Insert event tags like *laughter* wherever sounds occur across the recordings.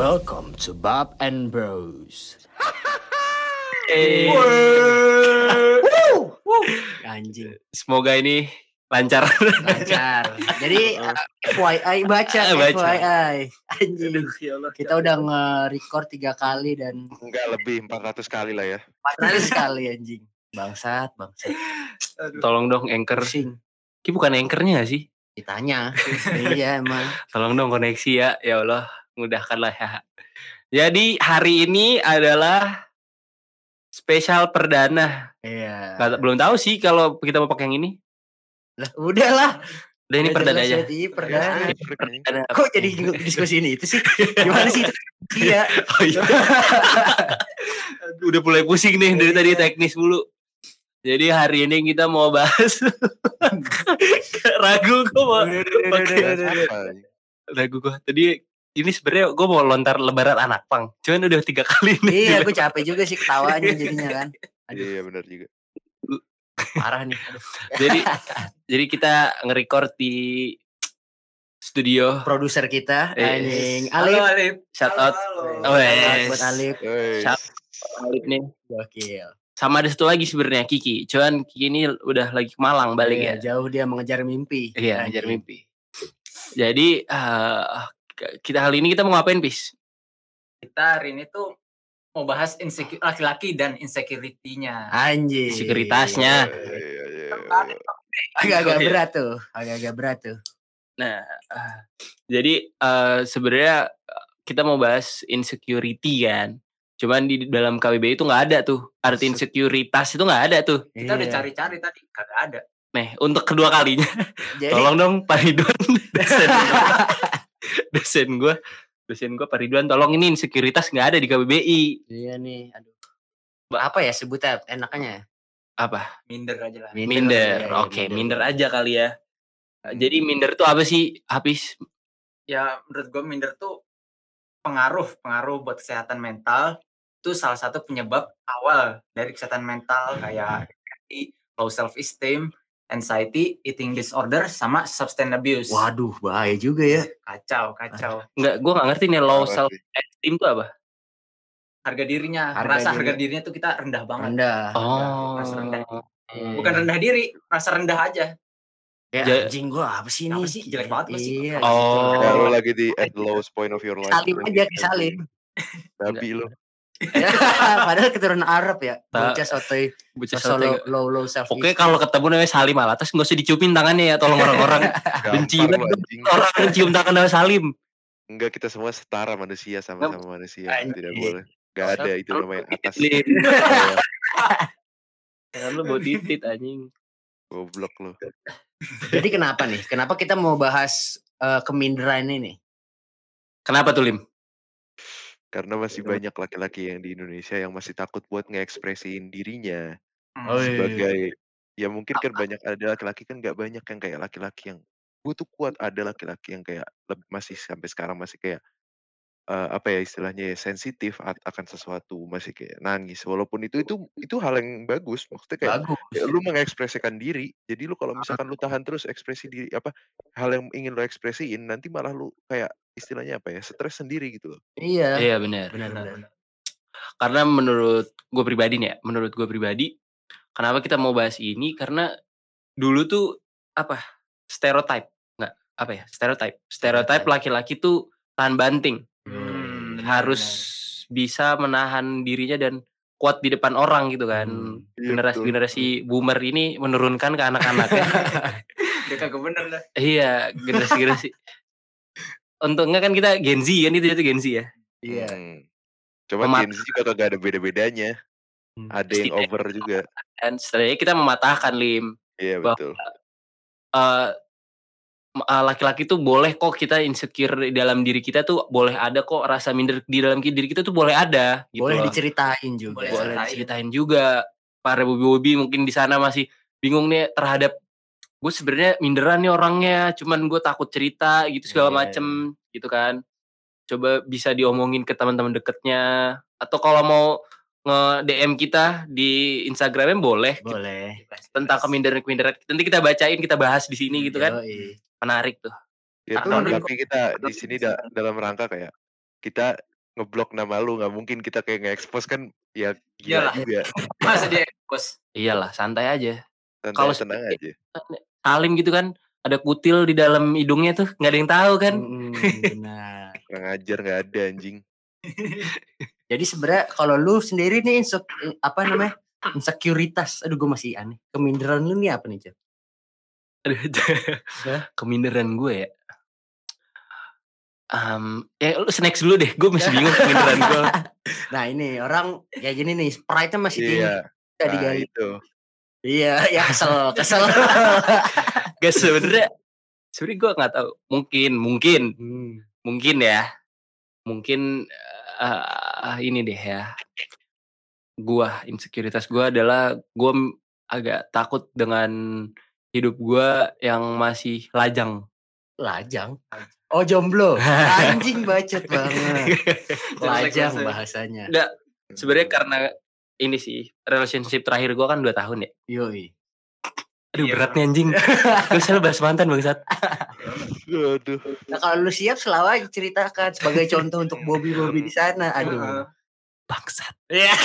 Welcome to Bob and Bros. Eh, Anjing, semoga ini lancar. lancar. Jadi FYI baca, Ah, baca. FYI. Anjing. Aduh, ya Allah. Kita udah nge-record tiga kali dan Enggak lebih 400 kali lah ya. empat kali sekali anjing. Bangsat, bangsat. Tolong dong anchor. Pusing. Ki bukan anchornya gak sih? Ditanya. iya emang. Tolong dong koneksi ya. Ya Allah, mudahkanlah ya. Jadi hari ini adalah spesial perdana. Iya. Nggak- belum tahu sih kalau kita mau pakai yang ini. Lah, udahlah. Udah ini Udah perdana aja. jadi perdana. Perdana. Kok jadi diskusi ini itu sih? Gimana sih? *laughs* Iya. Oh iya. *laughs* Udah mulai pusing nih dari tadi teknis dulu. Jadi hari ini kita mau bahas *laughs* ragu gue mau ragu gue tadi ini sebenarnya gue mau lontar lebaran anak pang cuman udah tiga kali nih Iya, *laughs* gue capek juga sih ketawanya jadinya kan. Aduh, Iya benar juga. parah nih. Aduh. *laughs* jadi jadi kita nge-record di studio Produser kita, Eh, anjing. halo, Alif. shout out oh Shout out yes. buat Alif. Hey, Siap. Alif nih Gokil. sama ada satu lagi sebenarnya Kiki cuman Kiki ini udah lagi ke Malang balik Iya, ya Jauh dia mengejar mimpi. iya Anjing. ngejar mimpi jadi eh, kita kali ini kita mau ngapain pis kita hari ini tuh mau bahas insecure laki-laki dan insecurity-nya. Anjing. Sekuritasnya. iya, iya, iya. Agak-agak berat tuh. Agak-agak berat tuh. Nah, eh, jadi eh, sebenarnya eh, kita mau bahas insecurity kan. Cuman di dalam KBBI itu nggak ada tuh arti insekuritas itu nggak ada tuh. Kita udah cari-cari tadi kagak ada. Nih untuk kedua kalinya, Jadi, tolong dong Pak Ridwan, *laughs* *laughs* *laughs* dosen gue, dosen gue Pak Ridwan, tolong ini insekuritas nggak ada di KBBI. Iya nih, aduh. Apa ya sebutnya enaknya? Apa? Minder aja lah. Minder. Iya, Oke, minder aja kali ya. Jadi minder tuh apa sih? Habis Ya menurut gue minder tuh pengaruh pengaruh buat kesehatan mental itu salah satu penyebab awal dari kesehatan mental kayak low self esteem, anxiety, eating disorder, sama substance abuse. Waduh, bahaya juga ya. Kacau, kacau. nggak, gue nggak ngerti nih low self esteem tuh apa? Harga dirinya, Harga rasa diri. harga dirinya tuh kita rendah banget. Rendah. Oh, rasa rendah. Iya. Bukan rendah diri, rasa rendah aja. Ya, Ja- anjing gua apa sih ini? Apa sih? Jelek banget sih. Iya. Oh. Lu lagi di at the lowest point of your life. Salim aja, disalim. Babi lu. *laughs* Padahal keturunan Arab ya. Bocah sotoy. Bocah sotoy low, low, low self Oke kalau ketemu namanya Salim Alatas nggak usah diciumin tangannya ya tolong orang-orang *laughs* Benci banget. orang yang cium tangan nama Salim. Enggak kita semua setara manusia sama-sama manusia. Tidak boleh. Gak ada itu namanya atas. Lim. Iya, lu bawa titit anjing. Goblok lu. Jadi kenapa nih? Kenapa kita mau bahas eh, keminderan ini? Kenapa tuh Lim? Karena masih banyak laki-laki yang di Indonesia yang masih takut buat ngekspresiin dirinya Hmm. Oh, iya. sebagai ya mungkin kan banyak ada laki-laki kan nggak banyak yang kayak laki-laki yang gue tuh kuat ada laki-laki yang kayak leb- masih sampai sekarang masih kayak eh, apa ya istilahnya ya sensitif akan sesuatu masih kayak nangis walaupun itu itu itu hal yang bagus maksudnya kayak Bagus. ya, lu mengekspresikan diri jadi lu kalau misalkan lu tahan terus ekspresi diri apa hal yang ingin lu ekspresiin nanti malah lu kayak istilahnya apa ya stres sendiri gitu loh Iya. Iya benar. Benar, benar. Karena menurut gue pribadi nih ya, menurut gue pribadi, kenapa kita mau bahas ini? Karena dulu tuh apa? Stereotype, nggak apa ya? Stereotype. Stereotype laki-laki tuh tahan banting, Hmm, harus bisa menahan dirinya dan kuat di depan orang gitu kan. Hmm, iya, Generasi generasi boomer ini menurunkan ke anak-anaknya. *laughs* Dia kagak bener dah. iya, generasi generasi. Untungnya kan kita Gen Z kan itu itu Gen Z ya. Iya. Hmm. Cuma Memat- Gen Z juga kagak ada beda-bedanya ada yang Setidaknya over juga Dan setidaknya kita mematahkan lim. iya Bahwa- betul eh eh, laki-laki tuh boleh kok kita insecure di dalam diri kita tuh boleh ada kok rasa minder di dalam diri kita tuh boleh ada gitu Boleh loh. diceritain juga. Boleh boleh ceritain. diceritain juga para bobi-bobi mungkin di sana masih bingung nih terhadap gue sebenarnya minderan nih orangnya cuman gue takut cerita gitu segala Iya, macem gitu kan coba bisa diomongin ke teman-teman deketnya atau kalau mau nge DM kita di Instagramnya boleh Boleh. tentang keminderan-keminderan nanti kita bacain kita bahas di sini gitu kan Yoi. menarik tuh Ya, Karena tapi kita di sini da- dalam rangka kayak kita ngeblok nama lu nggak mungkin kita kayak nge-expose kan ya gila Iyalah. juga. *laughs* Masa dia bos? Iyalah, santai aja. Santai Kalau tenang aja. Salim gitu kan, ada kutil di dalam hidungnya tuh, nggak ada yang tahu kan. Mm, benar. *laughs* Kurang ajar nggak ada anjing. *laughs* Jadi sebenarnya kalau lu sendiri nih insek, apa namanya? Insekuritas. Aduh gue masih aneh. Keminderan lu nih apa nih? Aduh, *laughs* keminderan gue ya. Em, ya lu snack dulu deh, gue masih bingung keminderan gue. Nah ini orang kayak gini nih, pride-nya masih tinggi. Iya. Nggak Nah digali. itu. Iya, ya kesel, kesel. *laughs* Gak sebenernya, sebenernya gue nggak tahu. Mungkin, mungkin, Hmm. mungkin ya, mungkin eh, ini deh ya. Gua insekuritas gue adalah gue agak takut dengan hidup gue yang masih lajang. Lajang. Oh jomblo. *laughs* Anjing bacot banget. *laughs* Lajang bahasanya. Nggak, sebenarnya karena ini sih relationship terakhir gue kan 2 tahun ya. Yoi. Aduh Iya. berat nih anjing. *laughs* Gue selalu bahas mantan bangsat. Aduh. Nah kalau lu siap selalu aja ceritakan sebagai contoh untuk Bobby-Bobby di sana. Aduh. Bangsat. Iya. *laughs*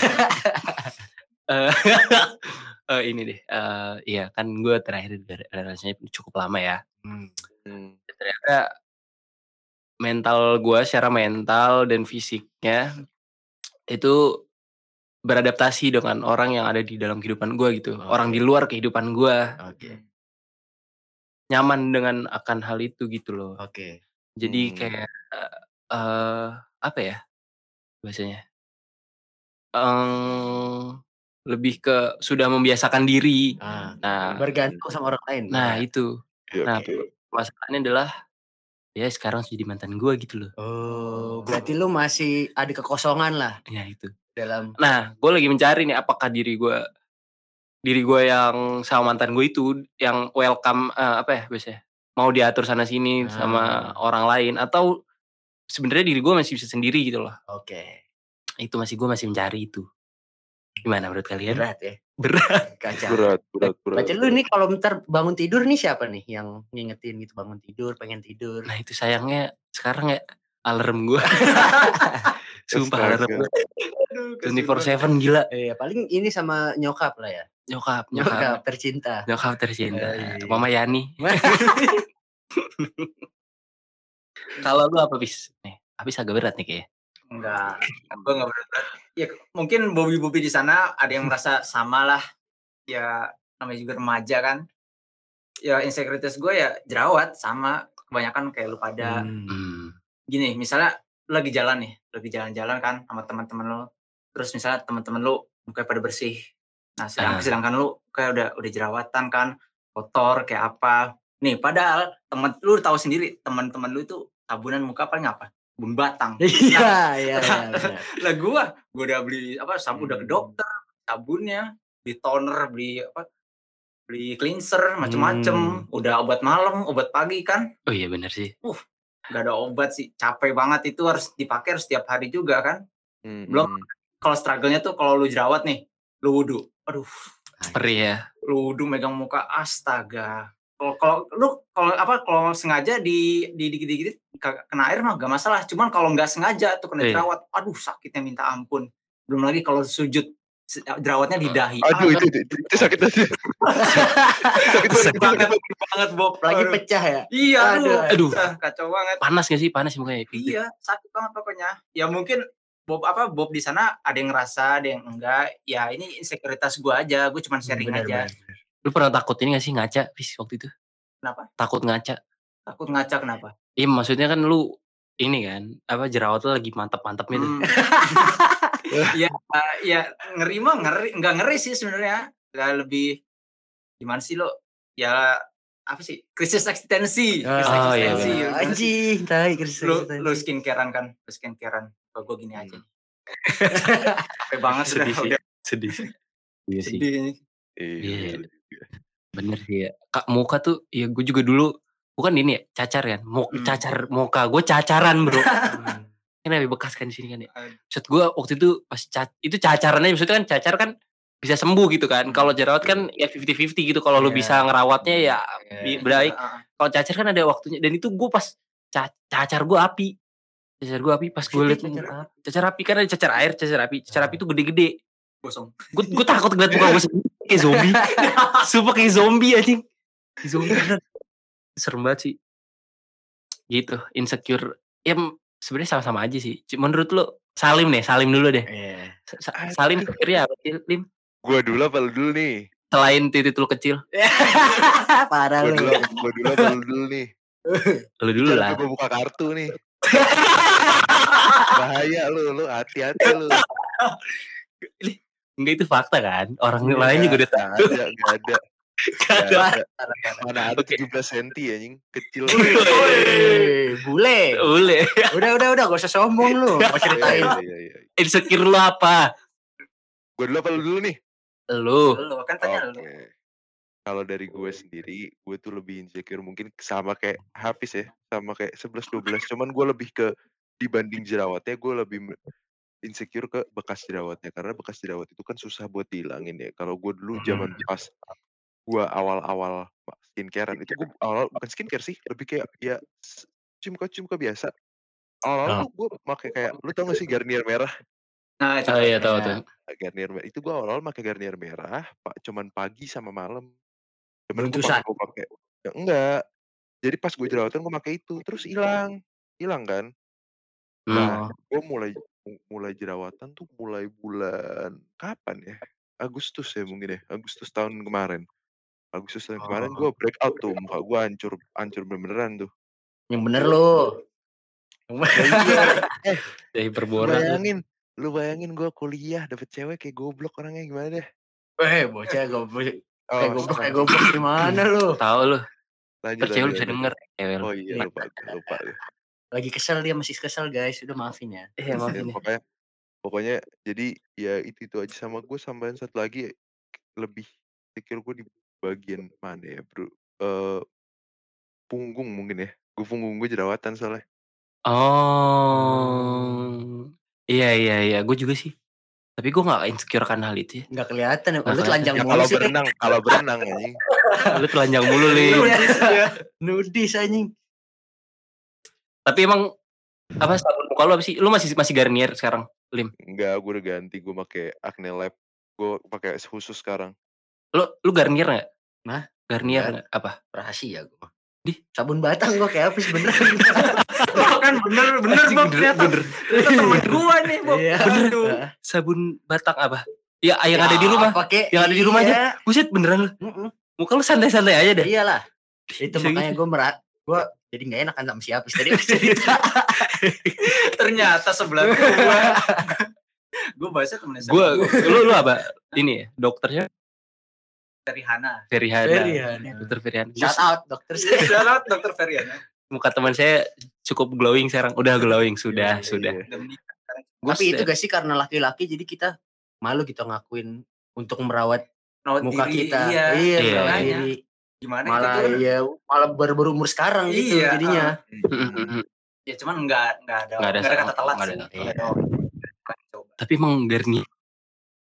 Eh, *laughs* eh, ini deh. eh iya kan gue terakhir dari relationship cukup lama ya. Hmm. Hmm. Ternyata mental gue secara mental dan fisiknya itu beradaptasi dengan orang yang ada di dalam kehidupan gue gitu. Orang di luar kehidupan gue Oke. nyaman dengan akan hal itu gitu loh. Oke. Jadi Hmm. kayak eh apa ya bahasanya? Em, lebih ke sudah membiasakan diri. Ah, Nah, bergantung sama orang lain. nah itu. Oke, Nah, masalahnya adalah ya sekarang jadi mantan gue gitu loh. Oh, berarti lu masih ada kekosongan lah Ya itu. Dalam Nah, gue lagi mencari nih apakah diri gue diri gue yang sama mantan gue itu yang welcome eh, apa ya biasanya mau diatur sana sini sama Ah. orang lain atau sebenarnya diri gue masih bisa sendiri gitu loh. Oke. Itu masih gue masih mencari itu. Gimana menurut kalian? Berat ya. *laughs* Berat. Kacau. Berat, berat, berat. Baca lu nih kalau bentar bangun tidur nih siapa nih yang ngingetin gitu bangun tidur, pengen tidur. Nah itu sayangnya sekarang ya alarm gue. *laughs* Sumpah alarm gue. Aduh, 24/7 gila. Iya, paling ini sama nyokap lah ya. Nyokap, Nyokap, nyokap. tercinta. Nyokap tercinta. Eh, iya. Mama Yani. *laughs* Kalau lu apa bis? Nih, habis agak berat nih kayaknya. Enggak, gue enggak berat-berat. Ya mungkin Bobby-Bobby di sana ada yang merasa sama lah. Ya namanya juga remaja kan. Ya insekuritas gue ya jerawat sama. Kebanyakan kayak lu pada. Hmm. Hmm. Gini, misalnya lu lagi jalan nih. Lagi jalan-jalan kan sama teman-teman lu. Terus misalnya teman-teman lu mukanya pada bersih. Nah sedangkan, Ah. sedangkan lu kayak udah udah jerawatan kan. Kotor kayak apa. Nih padahal temen lu tahu sendiri teman-teman lu itu tabunan muka paling apa? Bun batang. *laughs* Iya, iya, iya. benar. lah gua gua udah beli apa sabun udah ke Hmm. dokter sabunnya beli toner beli apa beli cleanser macem-macem Hmm. udah obat malam obat pagi kan Oh iya bener sih. nggak ada obat sih capek banget itu harus dipakai harus setiap hari juga kan Hmm, Belum. Kalau struggle-nya tuh kalau lu jerawat nih lu wudhu aduh Perih ya. lu wudhu megang muka astaga kalau kalau lu kalau apa kalau sengaja di di dikit dikit kena air mah gak masalah cuman kalau nggak sengaja tuh kena Iya. jerawat aduh sakitnya minta ampun belum lagi kalau sujud se- jerawatnya di dahi Aduh itu, itu, itu, itu sakit aja. sakit banget. sakit banget banget Bob Lagi Aduh. pecah ya. iya aduh, Aduh. Aduh. Ah, kacau banget Panas gak sih? Panas mukanya. Gitu. iya sakit banget pokoknya ya mungkin Bob apa Bob di sana ada yang ngerasa ada yang enggak ya ini insekuritas gua aja gue cuma sharing Benar, aja benar. Lu pernah takut ini gak sih ngaca? Bis waktu itu. Kenapa? Takut ngaca. takut ngaca kenapa Iya maksudnya kan lu ini kan apa jerawat lu lagi mantap-mantapnya tuh. Hmm. *laughs* ya ya ngeri mah ngeri nggak ngeri sih sebenarnya lebih gimana sih lo ya apa sih krisis eksistensi krisis Oh, iya, eksistensi sih? Anjing, tai krisis lu lu eksistensi. skincarean kan lu skincarean kalau gue gini aja Hmm. *laughs* capek banget sudah Sedih sih. Sedih. Iya sih. ini. Iya. Iya. Bener sih ya. Kak muka tuh ya gue juga dulu bukan ini ya cacar kan. Mau Hmm. cacar muka gue cacaran bro. *laughs* Kan lebih bekas kan di sini kan ya. Maksud gue waktu itu pas ca- itu cacarannya maksudnya kan cacar kan bisa sembuh gitu kan. Kalau jerawat kan ya 50-50 gitu. Kalau lu Iya. bisa ngerawatnya ya Iya. bi- baik. Ah, ah. Kalau cacar kan ada waktunya dan itu gue pas ca- cacar gue api. Cacar gue api pas gue liat cacar api. cacar api kan ada cacar air, cacar api. Cacar api tuh gede-gede. Gosong. Gue gue takut ngeliat muka gue sendiri kayak zombie. *laughs* Sumpah kayak zombie anjing. Kayak zombie. Serem banget sih. Gitu, insecure. Ya sebenarnya sama-sama aja sih. Menurut lu Salim nih, Salim dulu deh. Iya. Sa- Sa- Salim insecure sih, Lim? Gua dulu apa lu dulu nih? Selain titik lu kecil. *laughs* Parah lu. dulu, gua dulu apa *laughs* lu dulu nih? Lu dulu lah. gua buka kartu nih. *laughs* Bahaya lu, lu hati-hati lu. Enggak itu fakta kan? Orang Iya, lain juga udah Gak tahu. ada, gak ada. Gak Gak ada. ada. Mana ada 17 cm anjing, kecil. Wih, bule. Boleh. Udah udah udah gak usah sombong lu. Mau ceritain. Iya, iya, iya. Insecure lu apa? Gua dulu apa lu dulu nih? Lu. Lu kan tanya Oke. lu. Kalau dari gue sendiri, gue tuh lebih insecure mungkin sama kayak Hafiz ya, sama kayak 11 12. *laughs* Cuman gue lebih ke dibanding jerawatnya, gue lebih insecure ke bekas jerawatnya karena bekas jerawat itu kan susah buat dihilangin ya. Kalau gue dulu zaman pas gue awal-awal skincarean itu gue awal bukan skincare sih, lebih kayak ya s- ciumka-ciumka biasa. Awal-awal Ah. tuh gue pakai kayak lu tau gak sih Garnier merah? Nah, Oh iya tahu Iya. tuh. Garnier merah itu gue awal-awal pakai Garnier merah, pak cuman pagi sama malam. Cuman Buntusan. gue pakai ya, enggak. Jadi pas gue jerawatan gue pakai itu, terus hilang, hilang kan. Nah, gue mulai mu- mulai jerawatan tuh mulai bulan kapan ya? Agustus ya mungkin ya, Agustus tahun kemarin. Agustus tahun kemarin Oh. gue breakout tuh, muka gue hancur, hancur beneran tuh. Yang bener lu. *laughs* Dari Lu perboran. bayangin, lu bayangin gue kuliah dapet cewek kayak goblok orangnya gimana deh? Eh, bocah goblok. Oh, Kayak goblok, kayak goblok gimana lu? Tahu lu. lanjut, Ntar cewek lu bisa denger. Cewek lu. Oh iya lupa, lupa. Lagi kesel dia masih kesel guys, udah maafin ya. *laughs* Eh Ya, maafin ya. pokoknya pokoknya jadi ya itu itu aja sama gue sampean satu lagi lebih pikir gue di bagian mana ya bro eh punggung mungkin ya gue punggung gue jerawatan soalnya Oh. Iya iya iya, gue juga sih. Tapi gue gak insecure kan hal itu ya. Nggak kelihatan ya. Nggak Lu telanjang ya mulu kalau sih. berenang kalau berenang anjing *laughs* Lu telanjang mulu nih. Nudis ya. *laughs* Nudis anjing. Tapi emang apa sabun muka lu apa sih? Lu masih masih Garnier sekarang, Lim? enggak gue udah ganti gue pakai acne lab gue pakai khusus sekarang Lu lu Garnier gak? Nah, Garnier nggak? Apa? Rahasia gua. Di? sabun batang gua kayak habis beneran. *laughs* Kan *laughs* bener bener Bob bener, ternyata. bener. Ternyata temen *laughs* gua nih, Bob. Iya. Aduh. Sabun batang apa? Ya yang ada di rumah. Pakai Yang ada di rumah iya. Buset beneran lu. Muka lu santai-santai aja deh. Iyalah. Itu makanya gue merat gue jadi nggak enak kan sama si Apis *laughs* tadi cerita. Ternyata sebelah gua. gua bahasnya temennya Gue sebelah lu lu apa? Ini ya, dokternya Feriana. Ferihana. Ferihana. Dokter Ferihana. Shout out dokter. Shout out Dokter Feriana. Muka teman saya cukup glowing sekarang. Udah glowing, sudah, Iya, sudah. iya. Udah menikah sekarang. Tapi itu gak sih karena laki-laki jadi kita malu gitu ngakuin untuk merawat Merawat muka diri, kita. Iya. Iya, Iya. diri. Gimana Malah itu tuh? iya malah baru berumur sekarang gitu Iya, jadinya. Mm-mm. Ya cuman enggak enggak ada Nggak ada enggak ada kata telat nggak sih. ada. Nggak ada orang. Coba. Tapi emang Garnier.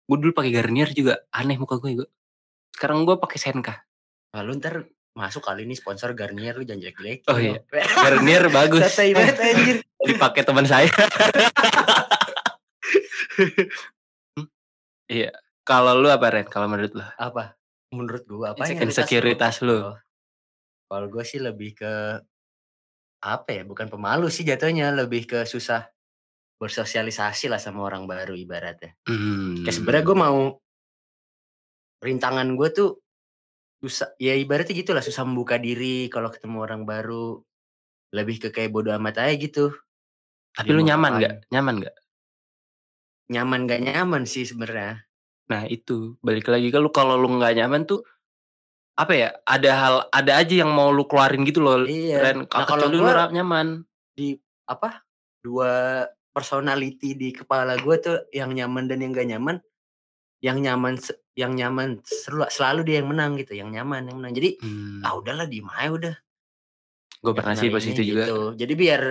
Gue dulu pakai Garnier juga aneh muka gue juga. Sekarang gue pakai Senka. Nah, lu ntar masuk kali ini sponsor Garnier lu jangan jelek-jelek. Oh iya. Garnier bagus. Santai banget anjir. Dipakai teman saya. *laughs* Iya. Kalau lu apa Ren? Kalau menurut lu? Apa? Menurut gua apa Insecuritas lu. Kalau gue sih lebih ke apa ya? Bukan pemalu sih jatuhnya, lebih ke susah bersosialisasi lah sama orang baru ibaratnya. Hmm. Kayak sebenarnya gue mau rintangan gue tuh susah ya ibaratnya gitu lah susah membuka diri kalau ketemu orang baru lebih ke kayak bodo amat aja gitu Tapi dia lu mau nyaman ngapain. nggak? Nyaman nggak? nyaman gak nyaman sih sebenarnya Nah itu balik lagi ke lu kalau lu nggak nyaman tuh apa ya? Ada hal ada aja yang mau lu keluarin gitu loh. iya Ren, nah kalau kalau lu ra- nyaman. apa dua personality di kepala gue tuh yang nyaman dan yang gak nyaman yang nyaman se- yang nyaman selalu, selalu dia yang menang gitu yang nyaman yang menang jadi Hmm. ah udahlah diem aja udah gue pernah sih ini itu juga gitu. jadi biar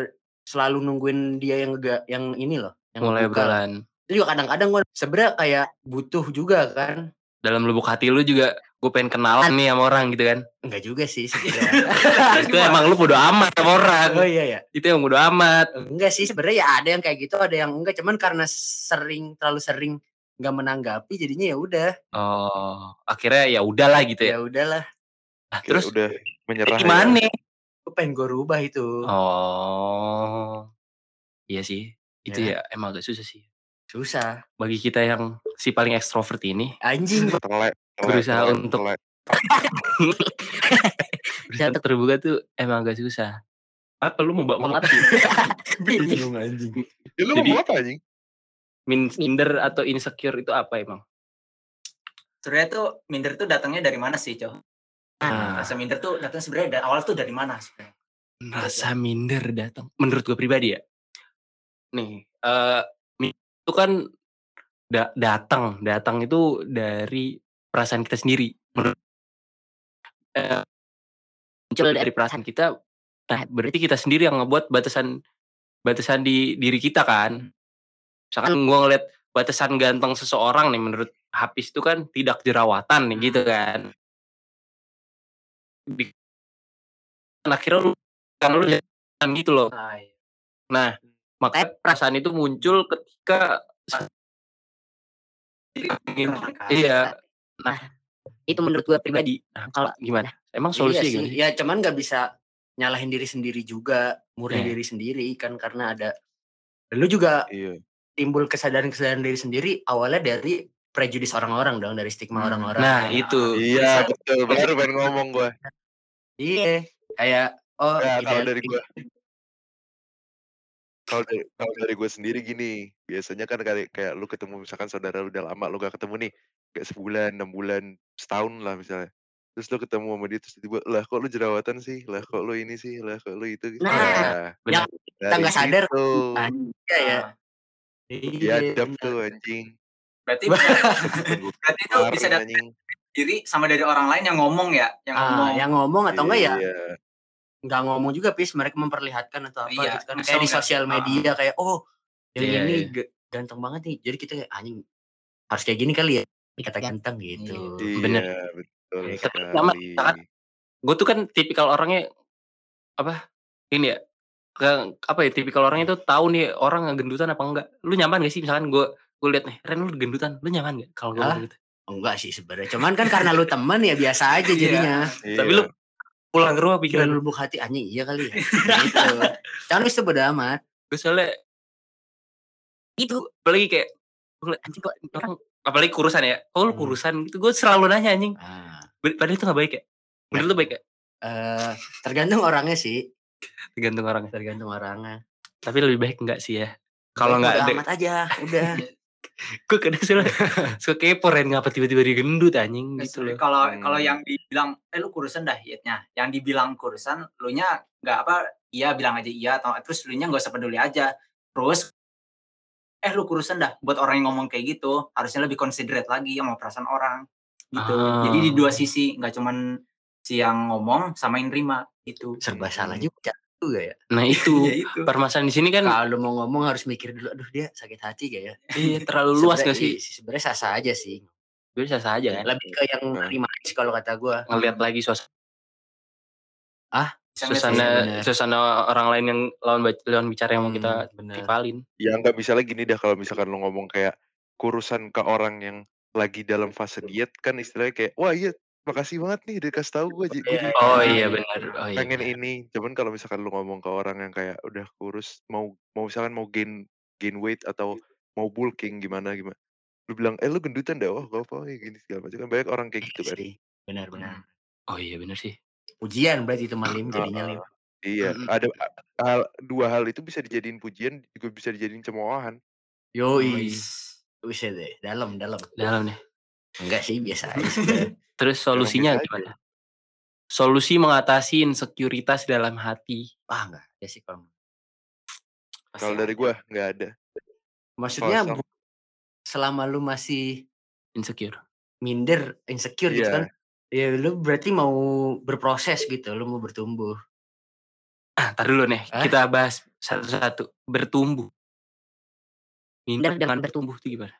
selalu nungguin dia yang gak yang ini loh yang mulai ngebuka. berjalan. itu juga kadang-kadang gue sebenarnya kayak butuh juga kan dalam lubuk hati lu juga gue pengen kenalan nih sama orang gitu kan. Enggak juga sih sebenarnya. *laughs* itu emang lu bodo amat sama orang. oh iya ya. Itu yang bodo amat. Enggak sih sebenarnya ya ada yang kayak gitu, ada yang enggak cuman karena sering terlalu sering nggak menanggapi jadinya ya udah. Oh, akhirnya ya udahlah gitu ya. Ya udahlah. Nah, Kayak terus udah menyerah ya. gimana? Gue pengen gue rubah itu. Oh. Iya sih. Itu Ya. ya emang agak susah sih. Susah. Bagi kita yang si paling ekstrovert ini Anjing. *laughs* Telek, telek, Berusaha telek, untuk- telek. bisa terbuka tuh emang agak susah. Apa lu mau bawa mati? *laughs* Bingung anjing. Ya lu Jadi- ngomong apa anjing? Min minder atau insecure itu apa emang? Sebenarnya tuh minder tuh datangnya dari mana sih, Cok? Nah, Rasa minder tuh datang sebenarnya dari awal tuh dari mana sebenarnya? Rasa minder datang. Menurut gue pribadi ya. Nih, eh mi- itu kan da- datang, datang itu dari perasaan kita sendiri. Menurut eh, muncul dari perasaan kita. Nah, berarti kita sendiri yang ngebuat batasan batasan di diri kita kan. Misalkan gue ngeliat batasan ganteng seseorang nih menurut Hafiz itu kan tidak jerawatan nih gitu kan. Di- akhirnya lu kan lu jangan gitu loh. Ah, iya. Nah, makanya perasaan itu muncul ketika iya. Nah, itu menurut gue pribadi. Nah, Kalau- gimana? Emang iya solusinya sih. gimana? sih? Ya cuman nggak bisa nyalahin diri sendiri juga, murni Iya. diri sendiri kan karena ada lu juga Iya. Timbul kesadaran-kesadaran diri sendiri awalnya dari prejudis orang-orang dong, dari stigma Hmm. orang-orang. Nah, itu. Iya betul. Baru pengen ngomong gue. Iya, kayak oh Ya, kalau ideal- dari gue. Kalau dari, kalau dari gue sendiri gini, biasanya kan kayak, kayak lu ketemu misalkan saudara lu udah lama lu gak ketemu nih, kayak sebulan, enam bulan, setahun lah misalnya. Terus lu ketemu sama dia terus tiba lah kok lu jerawatan sih, lah kok lu ini sih, lah kok lu itu. gitu. Nah, benar. kita nggak sadar. Gitu. Iya ya. Ah, Iya, dap benar. tuh anjing. Berarti *laughs* berarti itu bisa datang diri sama dari orang lain yang ngomong ya, yang Ah, ngomong. yang ngomong atau enggak ya Iya. nggak ngomong juga pis mereka memperlihatkan atau apa Iya, gitu kan kayak di sosial media kayak oh yang Iya, ini iya. ga- ganteng banget nih jadi kita kayak anjing harus kayak gini kali ya kata ganteng gitu Iya, Bener. betul Iya, sangat Gue tuh kan tipikal orangnya apa? Ini ya. Ke, apa ya tipikal orangnya tuh tahu nih orang gendutan apa enggak. Lu nyaman gak sih misalkan gue gue liat nih, Ren lu gendutan, lu nyaman gak kalau gue gitu? enggak sih sebenarnya cuman kan karena lu temen ya biasa aja jadinya Iya. Tapi lu pulang ke rumah pikiran pikiran lu. lubuk hati anjing iya kali ya gitu jangan itu bodo amat Gue soalnya itu apalagi kayak anjing kok orang apalagi kurusan ya. Kok lu Hmm. kurusan gitu. Gue selalu nanya anjing. ah, Padahal itu gak baik ya. Menurut lu baik ya? eh, tergantung orangnya sih Tergantung orangnya. tergantung orangnya Tapi lebih baik enggak sih ya. Kalau Bodo nggak ada, amat aja udah *laughs* gue kadang suka suka kepo Ren ngapa tiba-tiba dia gendut anjing gitu loh. Kalau Hmm. kalau yang dibilang eh lu kurusan dah dietnya. Yang dibilang kurusan, lu nya nggak apa iya bilang aja iya atau terus lu nya nggak usah peduli aja. Terus eh lu kurusan dah buat orang yang ngomong kayak gitu harusnya lebih considerate lagi sama perasaan orang gitu. Jadi di dua Ah. sisi nggak cuman si yang ngomong sama yang nerima gitu. serba salah juga juga ya Nah *laughs* itu Ya itu. permasalahan di sini kan kalau mau ngomong harus mikir dulu aduh dia sakit hati gak ya iya *laughs* terlalu luas gak sih? iya Sebenarnya sah-sah aja sih. Bisa saja kan. Lebih ke yang Nah. terima kasih kalau kata gue. Ngeliat lagi suasana ngeliat suasana, bener. suasana orang lain yang lawan lawan bicara yang mau kita bener. tipalin. Ya nggak bisa lagi nih dah kalau misalkan lu ngomong kayak kurusan ke orang yang lagi dalam fase diet kan istilahnya kayak wah iya makasih banget nih udah kasih tahu gue jadi Iya, Oh iya, iya iya. benar. Oh iya. pengen benar. ini cuman kalau misalkan lu ngomong ke orang yang kayak udah kurus mau mau misalkan mau gain gain weight atau mau bulking gimana gimana lu bilang eh lu gendutan dah oh gak apa ya gini segala macam kan banyak orang kayak gitu kan Sih, Benar-benar. Oh iya benar sih. Ujian berarti itu malim jadinya lim. iya ada hal dua hal itu bisa dijadiin pujian juga bisa dijadiin cemoohan Yoi. Buset deh, dalam dalam. Dalam nih. Enggak sih biasa aja. *laughs* Terus solusinya aja. gimana? Solusi mengatasi insekuritas dalam hati. Wah enggak ya sih kalau. kalau dari gua nggak ada Maksudnya bu- selama lu masih Insecure. minder, insecure gitu Iya. kan. Ya lu berarti mau berproses gitu, lu mau bertumbuh. Ah, tar dulu nih. Hah? Kita bahas satu-satu. Bertumbuh. Minder dengan bertumbuh. itu gimana?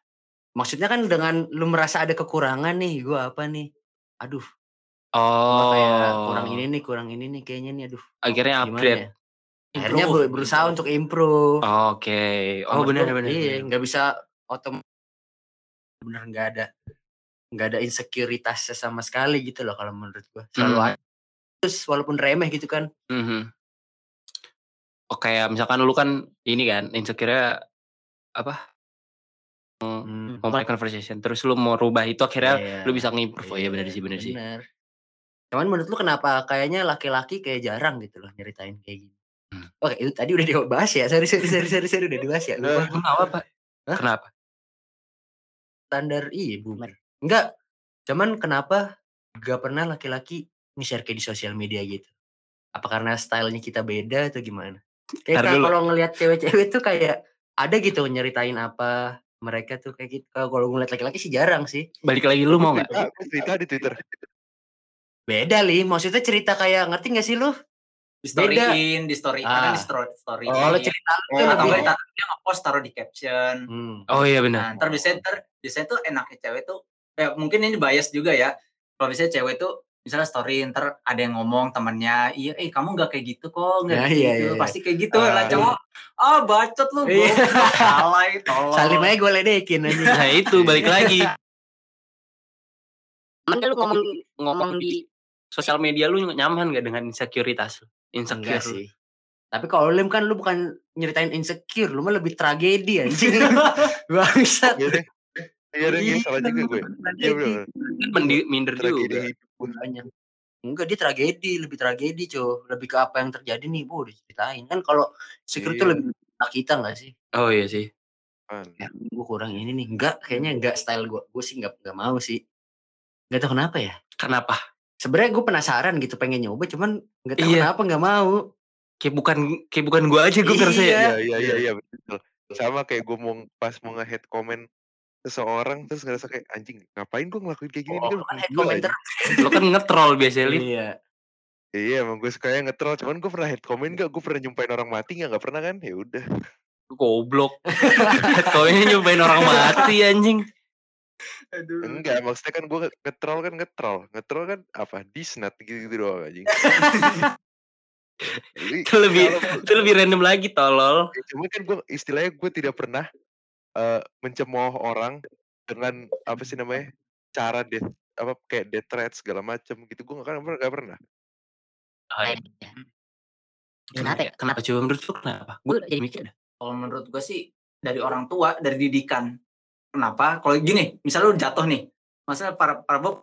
maksudnya kan dengan lu merasa ada kekurangan nih, gua apa nih? Aduh, Oh. kayak kurang ini nih, kurang ini nih kayaknya nih aduh. Akhirnya upgrade. ya? Akhirnya Improve, ber- berusaha improve. untuk improve. Oke. Oh Menurut benar gua, benar. Iya, benar. nggak bisa otomatis bener nggak ada nggak ada insekuritasnya sama sekali gitu loh kalau menurut gua. Selalu Hmm. ada. Terus walaupun remeh gitu kan. Mhm. Oh kayak misalkan lu kan ini kan insecure apa Hmm. memulai conversation terus lu mau rubah itu akhirnya Iya, lu bisa nge-improve oh iya benar sih benar sih. Cuman menurut lu kenapa kayaknya laki-laki kayak jarang gitu loh nyeritain kayak gini. Hmm. Oke, itu tadi udah dibahas ya. Sorry, sorry, sorry, sorry, sorry udah dibahas ya. Lupa. kenapa pak Hah? kenapa Standar iya, boomer. Enggak. Cuman kenapa gak pernah laki-laki nge-share kayak di sosial media gitu? Apa karena stylenya kita beda atau gimana? Kayak kalau ngelihat cewek-cewek tuh kayak ada gitu nyeritain apa mereka tuh kayak gitu. Kalau kalau ngeliat laki-laki sih jarang sih. balik lagi lu mau nggak Cerita, di Twitter. Beda li, maksudnya cerita kayak ngerti gak sih lu? Di story Beda. in, di story Ah. kan di story story. Oh, lo cerita lu tuh atau lebih. enggak taruh- dia nge-post taruh di caption. Hmm. oh iya Nah, benar ntar biasanya ntar biasanya tuh enaknya cewek tuh ya mungkin ini bias juga ya. Kalau biasanya cewek tuh misalnya story ntar ada yang ngomong temannya, iya eh kamu nggak kayak gitu kok, nggak Ya, kayak iya, gitu, iya, iya. pasti kayak gitu Ah, lah cowok. Ah bacot lu, Iya. goblok, *laughs* alay, tolol. Salim aja gue ledekin *laughs* aja. nah itu balik lagi Aman gak lu ngomong ngomong di sosial media lu nyaman gak dengan insekuritas lu insecure Enggak sih. Tapi kalau Lim kan lu bukan nyeritain insecure, lu mah lebih tragedi anjing. *laughs* Bangsat. Iya deh. Iya iya, salah juga gue. Iya. Kan mendi- minder Tragedi juga gue. Banyak. Enggak dia tragedi, lebih tragedi, Cow. Lebih ke apa yang terjadi nih, Bu, udah ceritain. Kan kalau insecure tuh Iya. lebih ke kita enggak sih? oh iya sih? Ya, gue kurang ini nih. Enggak, kayaknya enggak style gue. Gue sih enggak enggak mau sih. Enggak tahu kenapa ya. kenapa Sebenarnya gue penasaran gitu pengen nyoba, cuman enggak tahu Iya. kenapa enggak mau. kayak bukan kayak bukan gua aja gue ngerasa ya Iya. Iya, iya, iya, iya, betul. Sama kayak gue mau pas mau nge-head comment seseorang terus ngerasa kayak anjing ngapain gue ngelakuin kayak gini? Oh, ini kan head anjing. lo kan nge-troll biasanya. Lin. Iya. Iya emang gue sukanya nge-troll cuman gue pernah head comment gak gue pernah nyumpain orang mati gak gak pernah kan? Ya udah. Goblok. Kau ini nyobain orang mati anjing. Aduh. enggak maksudnya kan gue nge-troll kan nge-troll. Nge-troll kan apa? Disnat gitu gitu doang anjing. Jadi, itu lebih kalau- itu lebih random lagi tolol. Ya, cuma kan gue istilahnya gue tidak pernah eh, mencemooh orang dengan apa sih namanya cara death apa kayak death threat segala macam gitu gue gak, pernah gak pernah Kenapa ya? kenapa coba menurut lu kenapa gue jadi mikir dah. Kalau menurut gue sih dari orang tua, dari didikan. Kenapa? Kalau gini, misalnya lu jatuh nih, masalah para para bob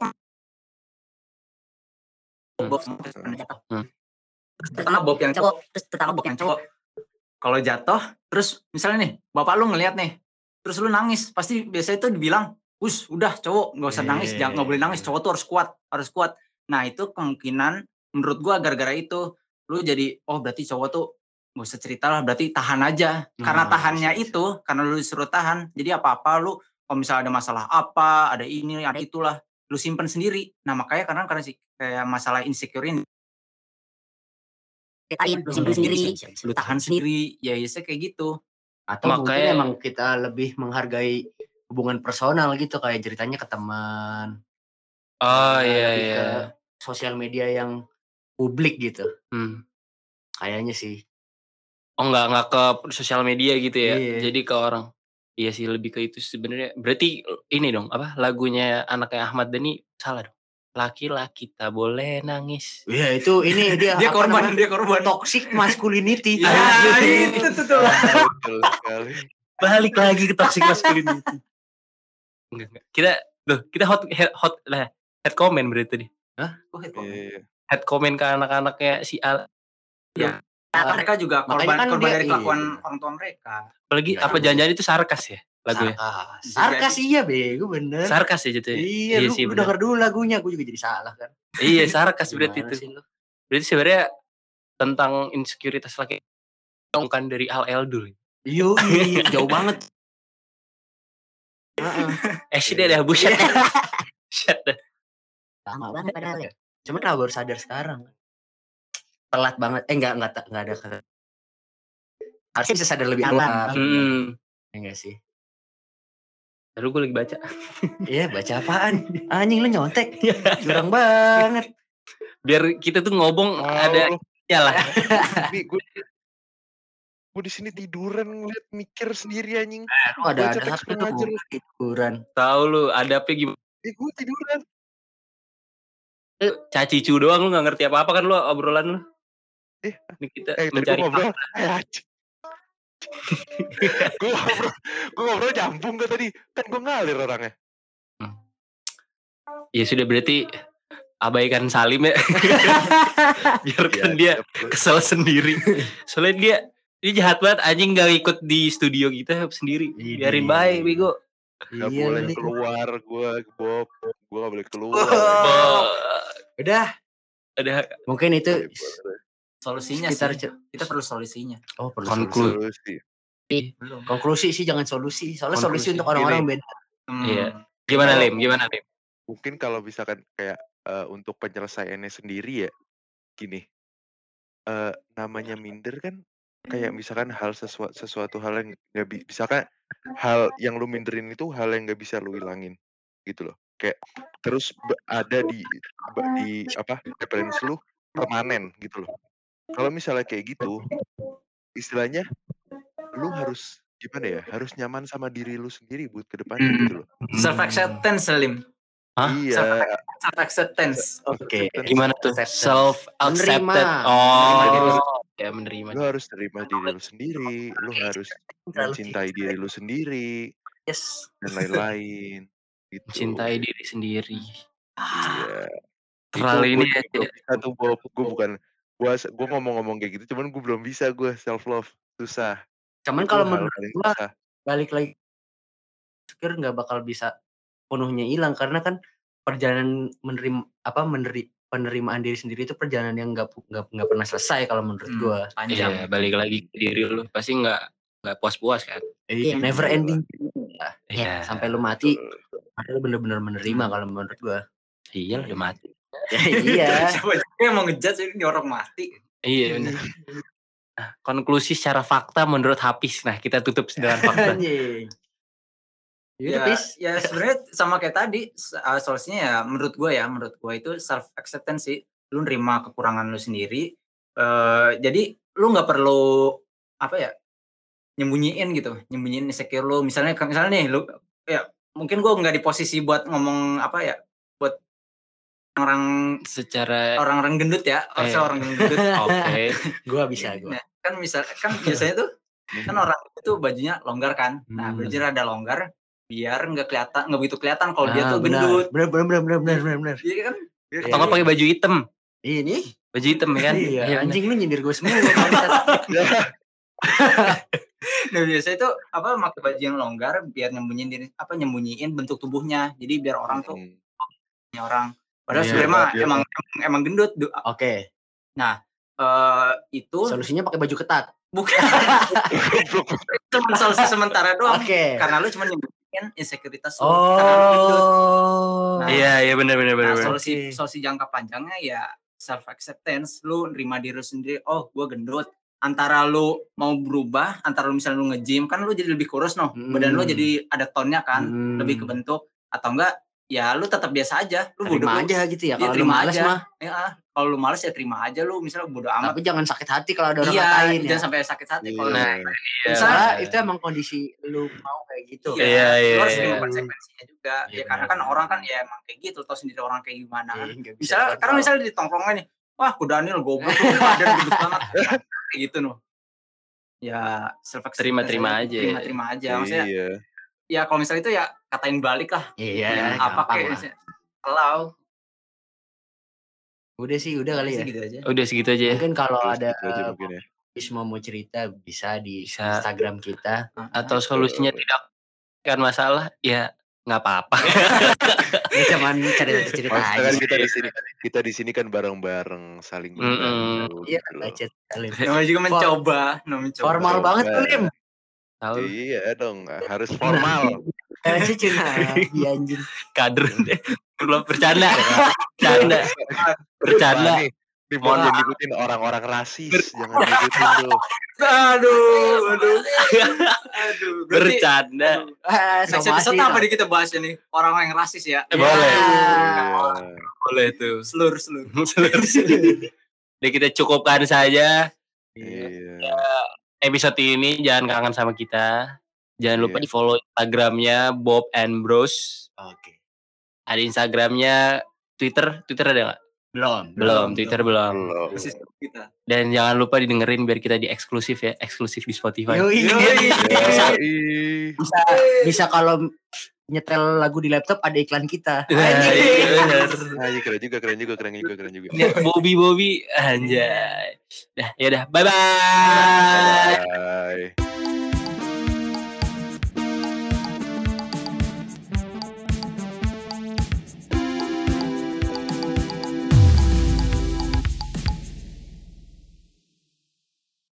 bob Hmm. terutama bob yang cowok, Terus terutama bob yang cowok. Kalau jatuh, terus misalnya nih, bapak lu ngelihat nih, terus lu nangis, pasti biasanya itu dibilang, us udah cowok nggak usah nangis, jangan nggak boleh nangis, cowok tuh harus kuat, harus kuat. Nah itu kemungkinan menurut gua gara-gara itu lu jadi oh berarti cowok tuh nggak usah cerita lah berarti tahan aja karena Hmm, tahannya bisa, bisa. itu karena lu disuruh tahan jadi apa apa lu kalau misalnya ada masalah apa ada ini ada itulah lu simpen sendiri nah makanya kadang karena sih kayak masalah insecure ini lu simpen sendiri. lu tahan sendiri ya biasanya kayak gitu Atau mungkin Makanya- emang kita lebih menghargai hubungan personal gitu kayak ceritanya ke teman. oh iya iya ke sosial media yang publik gitu. Hmm. Kayaknya sih. oh nggak nggak ke sosial media gitu ya Iya. jadi ke orang iya sih lebih ke itu sebenarnya berarti ini dong apa lagunya anaknya Ahmad Dhani salah dong laki-laki tak boleh nangis Iya itu ini dia dia korban namanya? dia korban toxic masculinity. *laughs* ya Anjir. itu tuh tuh betul sekali balik lagi ke toxic masculinity enggak enggak kita tuh kita hot head, hot lah head comment berarti tadi Gua head comment. Iya. head comment ke anak-anaknya si Al Nah, mereka juga korban kan korban dia- dari kelakuan iya. orang tua mereka apalagi Iya. apa jangan-jangan itu sarkas ya lagunya Sarkas. Sarkas jadi. iya bego bener. sarkas ya gitu ya Iya, lu, sih lu bener. denger dulu lagunya, gue juga jadi salah kan. iya sarkas *laughs* berarti itu sih lu? berarti sebenarnya tentang insekuritas laki bukan dari Al Eldul Yo, iya, jauh banget. *laughs* Heeh. eh sih dia dah buset *laughs* Buset dah. Lama banget padahal ya. Cuman kenapa baru sadar sekarang? Telat banget. Eh enggak enggak enggak ada. Harusnya bisa sadar lebih awal. hmm Ya enggak sih? Lalu gue lagi baca. Iya, baca apaan? *laughs* Anjing lu nyontek. Curang banget. Biar kita tuh ngobong ada ya lah. Gue di sini tiduran ngeliat mikir sendiri anjing. Lu ada Baca ada satu tuh tiduran. Tahu lu ada apa gimana? Eh gue tiduran. Cacicu doang lu gak ngerti apa-apa kan lu obrolan lu. Eh, Ini kita Eh mencari ngobrol. Eh. *laughs* gue ngobrol, gue ngobrol nyambung gak tadi? Kan gue ngalir orangnya. Ya sudah berarti abaikan Salim ya. *laughs* Biarkan dia siap, bro. kesel sendiri. Soalnya dia dia jahat banget anjing gak ikut di studio kita sendiri. Ini. Biarin baik bego. Gak Iya boleh nih. keluar gue, Bob. Gue gak boleh keluar. Oh, Udah, ada mungkin itu Iya. Solusinya sekitar sih. Kita perlu solusinya. Oh, perlu Konklu- solusi. Solusi. Belum. Konklusi sih jangan solusi. Soalnya solusi Konklusi. untuk orang-orang beda. Hmm. Iya. gimana Lim? Gimana Lim? Mungkin kalau misalkan kayak eh, untuk penyelesaiannya sendiri ya, gini. eh namanya minder kan kayak misalkan hal sesuatu sesuatu hal yang nggak bi- misalkan hal yang lu minderin itu hal yang nggak bisa lu hilangin gitu loh kayak terus ada di di apa referensi lu permanen gitu loh kalau misalnya kayak gitu istilahnya lu harus gimana ya harus nyaman sama diri lu sendiri buat ke depannya Hmm. gitu loh Self acceptance Salim. Hah? iya Self acceptance. Oke. acceptance. Gimana tuh? Self accepted. Menerima. Oh, ya menerima. lu harus terima diri lu sendiri lu harus mencintai diri lu sendiri Yes. dan lain-lain gitu Mencintai diri sendiri. iya Terlalu ini ya. Bob gue bukan gue gue ngomong-ngomong kayak gitu cuman gue belum bisa gue self love susah Cuman kalau menurut gua susah. balik lagi pikir nggak bakal bisa penuhnya hilang karena kan perjalanan menerima apa meneri penerimaan diri sendiri itu perjalanan yang nggak nggak nggak pernah selesai kalau menurut Hmm, gua Panjang. Iya, balik lagi ke diri lu. Pasti nggak nggak puas-puas kan? Iya, Iya. never ending Iya. sampai lu mati lu bener-bener menerima kalau menurut gua Iya, udah mati. Ya, iya *laughs* Siapa juga yang mau ngejudge ini orang mati. Iya, bener. Nah, konklusi secara fakta menurut Hafiz. Nah, kita tutup *laughs* dengan fakta. Ya, Pis. ya sebenarnya sama kayak tadi uh, solusinya ya menurut gue ya menurut gue itu self acceptance sih lu nerima kekurangan lu sendiri eh jadi lu nggak perlu apa ya nyembunyiin gitu nyembunyiin insecure lu misalnya misalnya nih lu ya mungkin gue nggak di posisi buat ngomong apa ya orang Secara orang-orang gendut ya Eh. harusnya orang gendut *laughs* oke. gua bisa gua Nah, kan misal kan biasanya tuh *laughs* kan orang itu bajunya longgar kan nah Hmm. baju rada longgar biar nggak kelihatan nggak begitu kelihatan kalau dia Ah, tuh benar. gendut bener bener bener bener bener bener Iya kan Iya. Atau nggak pakai baju hitam? ini Baju hitam ya kan? iya bener. anjing lu nyindir gue semua nah biasanya tuh apa pakai baju yang longgar biar nyembunyiin diri apa nyembunyiin bentuk tubuhnya jadi biar orang tuh Hmm. orang padahal Iya, sebenarnya mah iya. emang, emang emang gendut Du- oke eh itu solusinya pakai baju ketat bukan cuma solusi sementara doang oke karena lu cuma nyembunyiin insekuritas lu karena lu gendut oh Nah, Iya, iya benar benar benar. Nah, solusi Oke. solusi jangka panjangnya ya self acceptance, lu nerima diri lu sendiri. Oh, gua gendut. Antara lu mau berubah, antara lu misalnya lu nge-gym kan lu jadi lebih kurus noh. Badan lu Hmm. jadi ada tonnya kan, Hmm. lebih kebentuk atau enggak ya lu tetap biasa aja. Lu bodo terima lu- aja gitu ya Iya, kalau lu terima males aja. mah Ya, kalau lu males ya terima aja lu misalnya bodo amat. tapi jangan sakit hati kalau ada orang iya, ngatain ya jangan sampai sakit hati kalau Iya. Nah, misalnya Iya, benar. itu emang kondisi lu mau kayak gitu Iya, Iya, iya, lu harus iya. terima konsekuensinya juga. Iya, ya karena kan orang kan ya emang kayak gitu, tau sendiri orang kayak gimana kan. Iya, misalnya karena misalnya di tongkrongan nih wah ku Daniel goblok badan gendut banget kayak gitu noh ya self Terima-terima aja ya. terima terima aja maksudnya iya ya kalau misalnya itu ya katain balik lah. Iya ya, apa kayak kalau udah sih udah kali ya. gitu aja. Udah segitu aja ya. mungkin kalau ada gitu aja mungkin ya. Semua mau cerita bisa di Bisa. Instagram kita. Atau solusinya tidak kan masalah ya nggak apa-apa. *laughs* ya cuman cerita-cerita Maksudnya aja kan kita di sini kita di sini kan bareng-bareng saling membantu iya gitu baca kali namanya juga mencoba namanya mencoba. Formal banget lim Tahu Iya dong, harus formal. kayak sih cina *laughs* di anjing kader. Belum bercanda. Bercanda. Bercanda. Nih Mohon jangan ngikutin orang-orang rasis, jangan ngikutin tuh. Aduh, aduh. Aduh, Bercanda. Somasi episode apa nih kita bahas ini? Orang-orang yang rasis ya. Eh, boleh. Iya. Boleh tuh. Selur, selur. Jadi kita cukupkan saja Iya. Episode ini. Jangan kangen sama kita. Jangan lupa Iya. di follow Instagramnya Bob and Bros. Oke. Ada Instagramnya, Twitter, Twitter ada nggak? Belum. Belum, Twitter belum. Belum. Dan jangan lupa didengerin biar kita di eksklusif ya, eksklusif di Spotify. Yoi. Yoi. Bisa, Yoi. bisa, bisa kalau nyetel lagu di laptop ada iklan kita. Iya bener. Ah, iya, keren juga, keren juga, keren juga, keren juga. Bobby Bobby anjay. Dah, ya dah. Bye bye. Bye.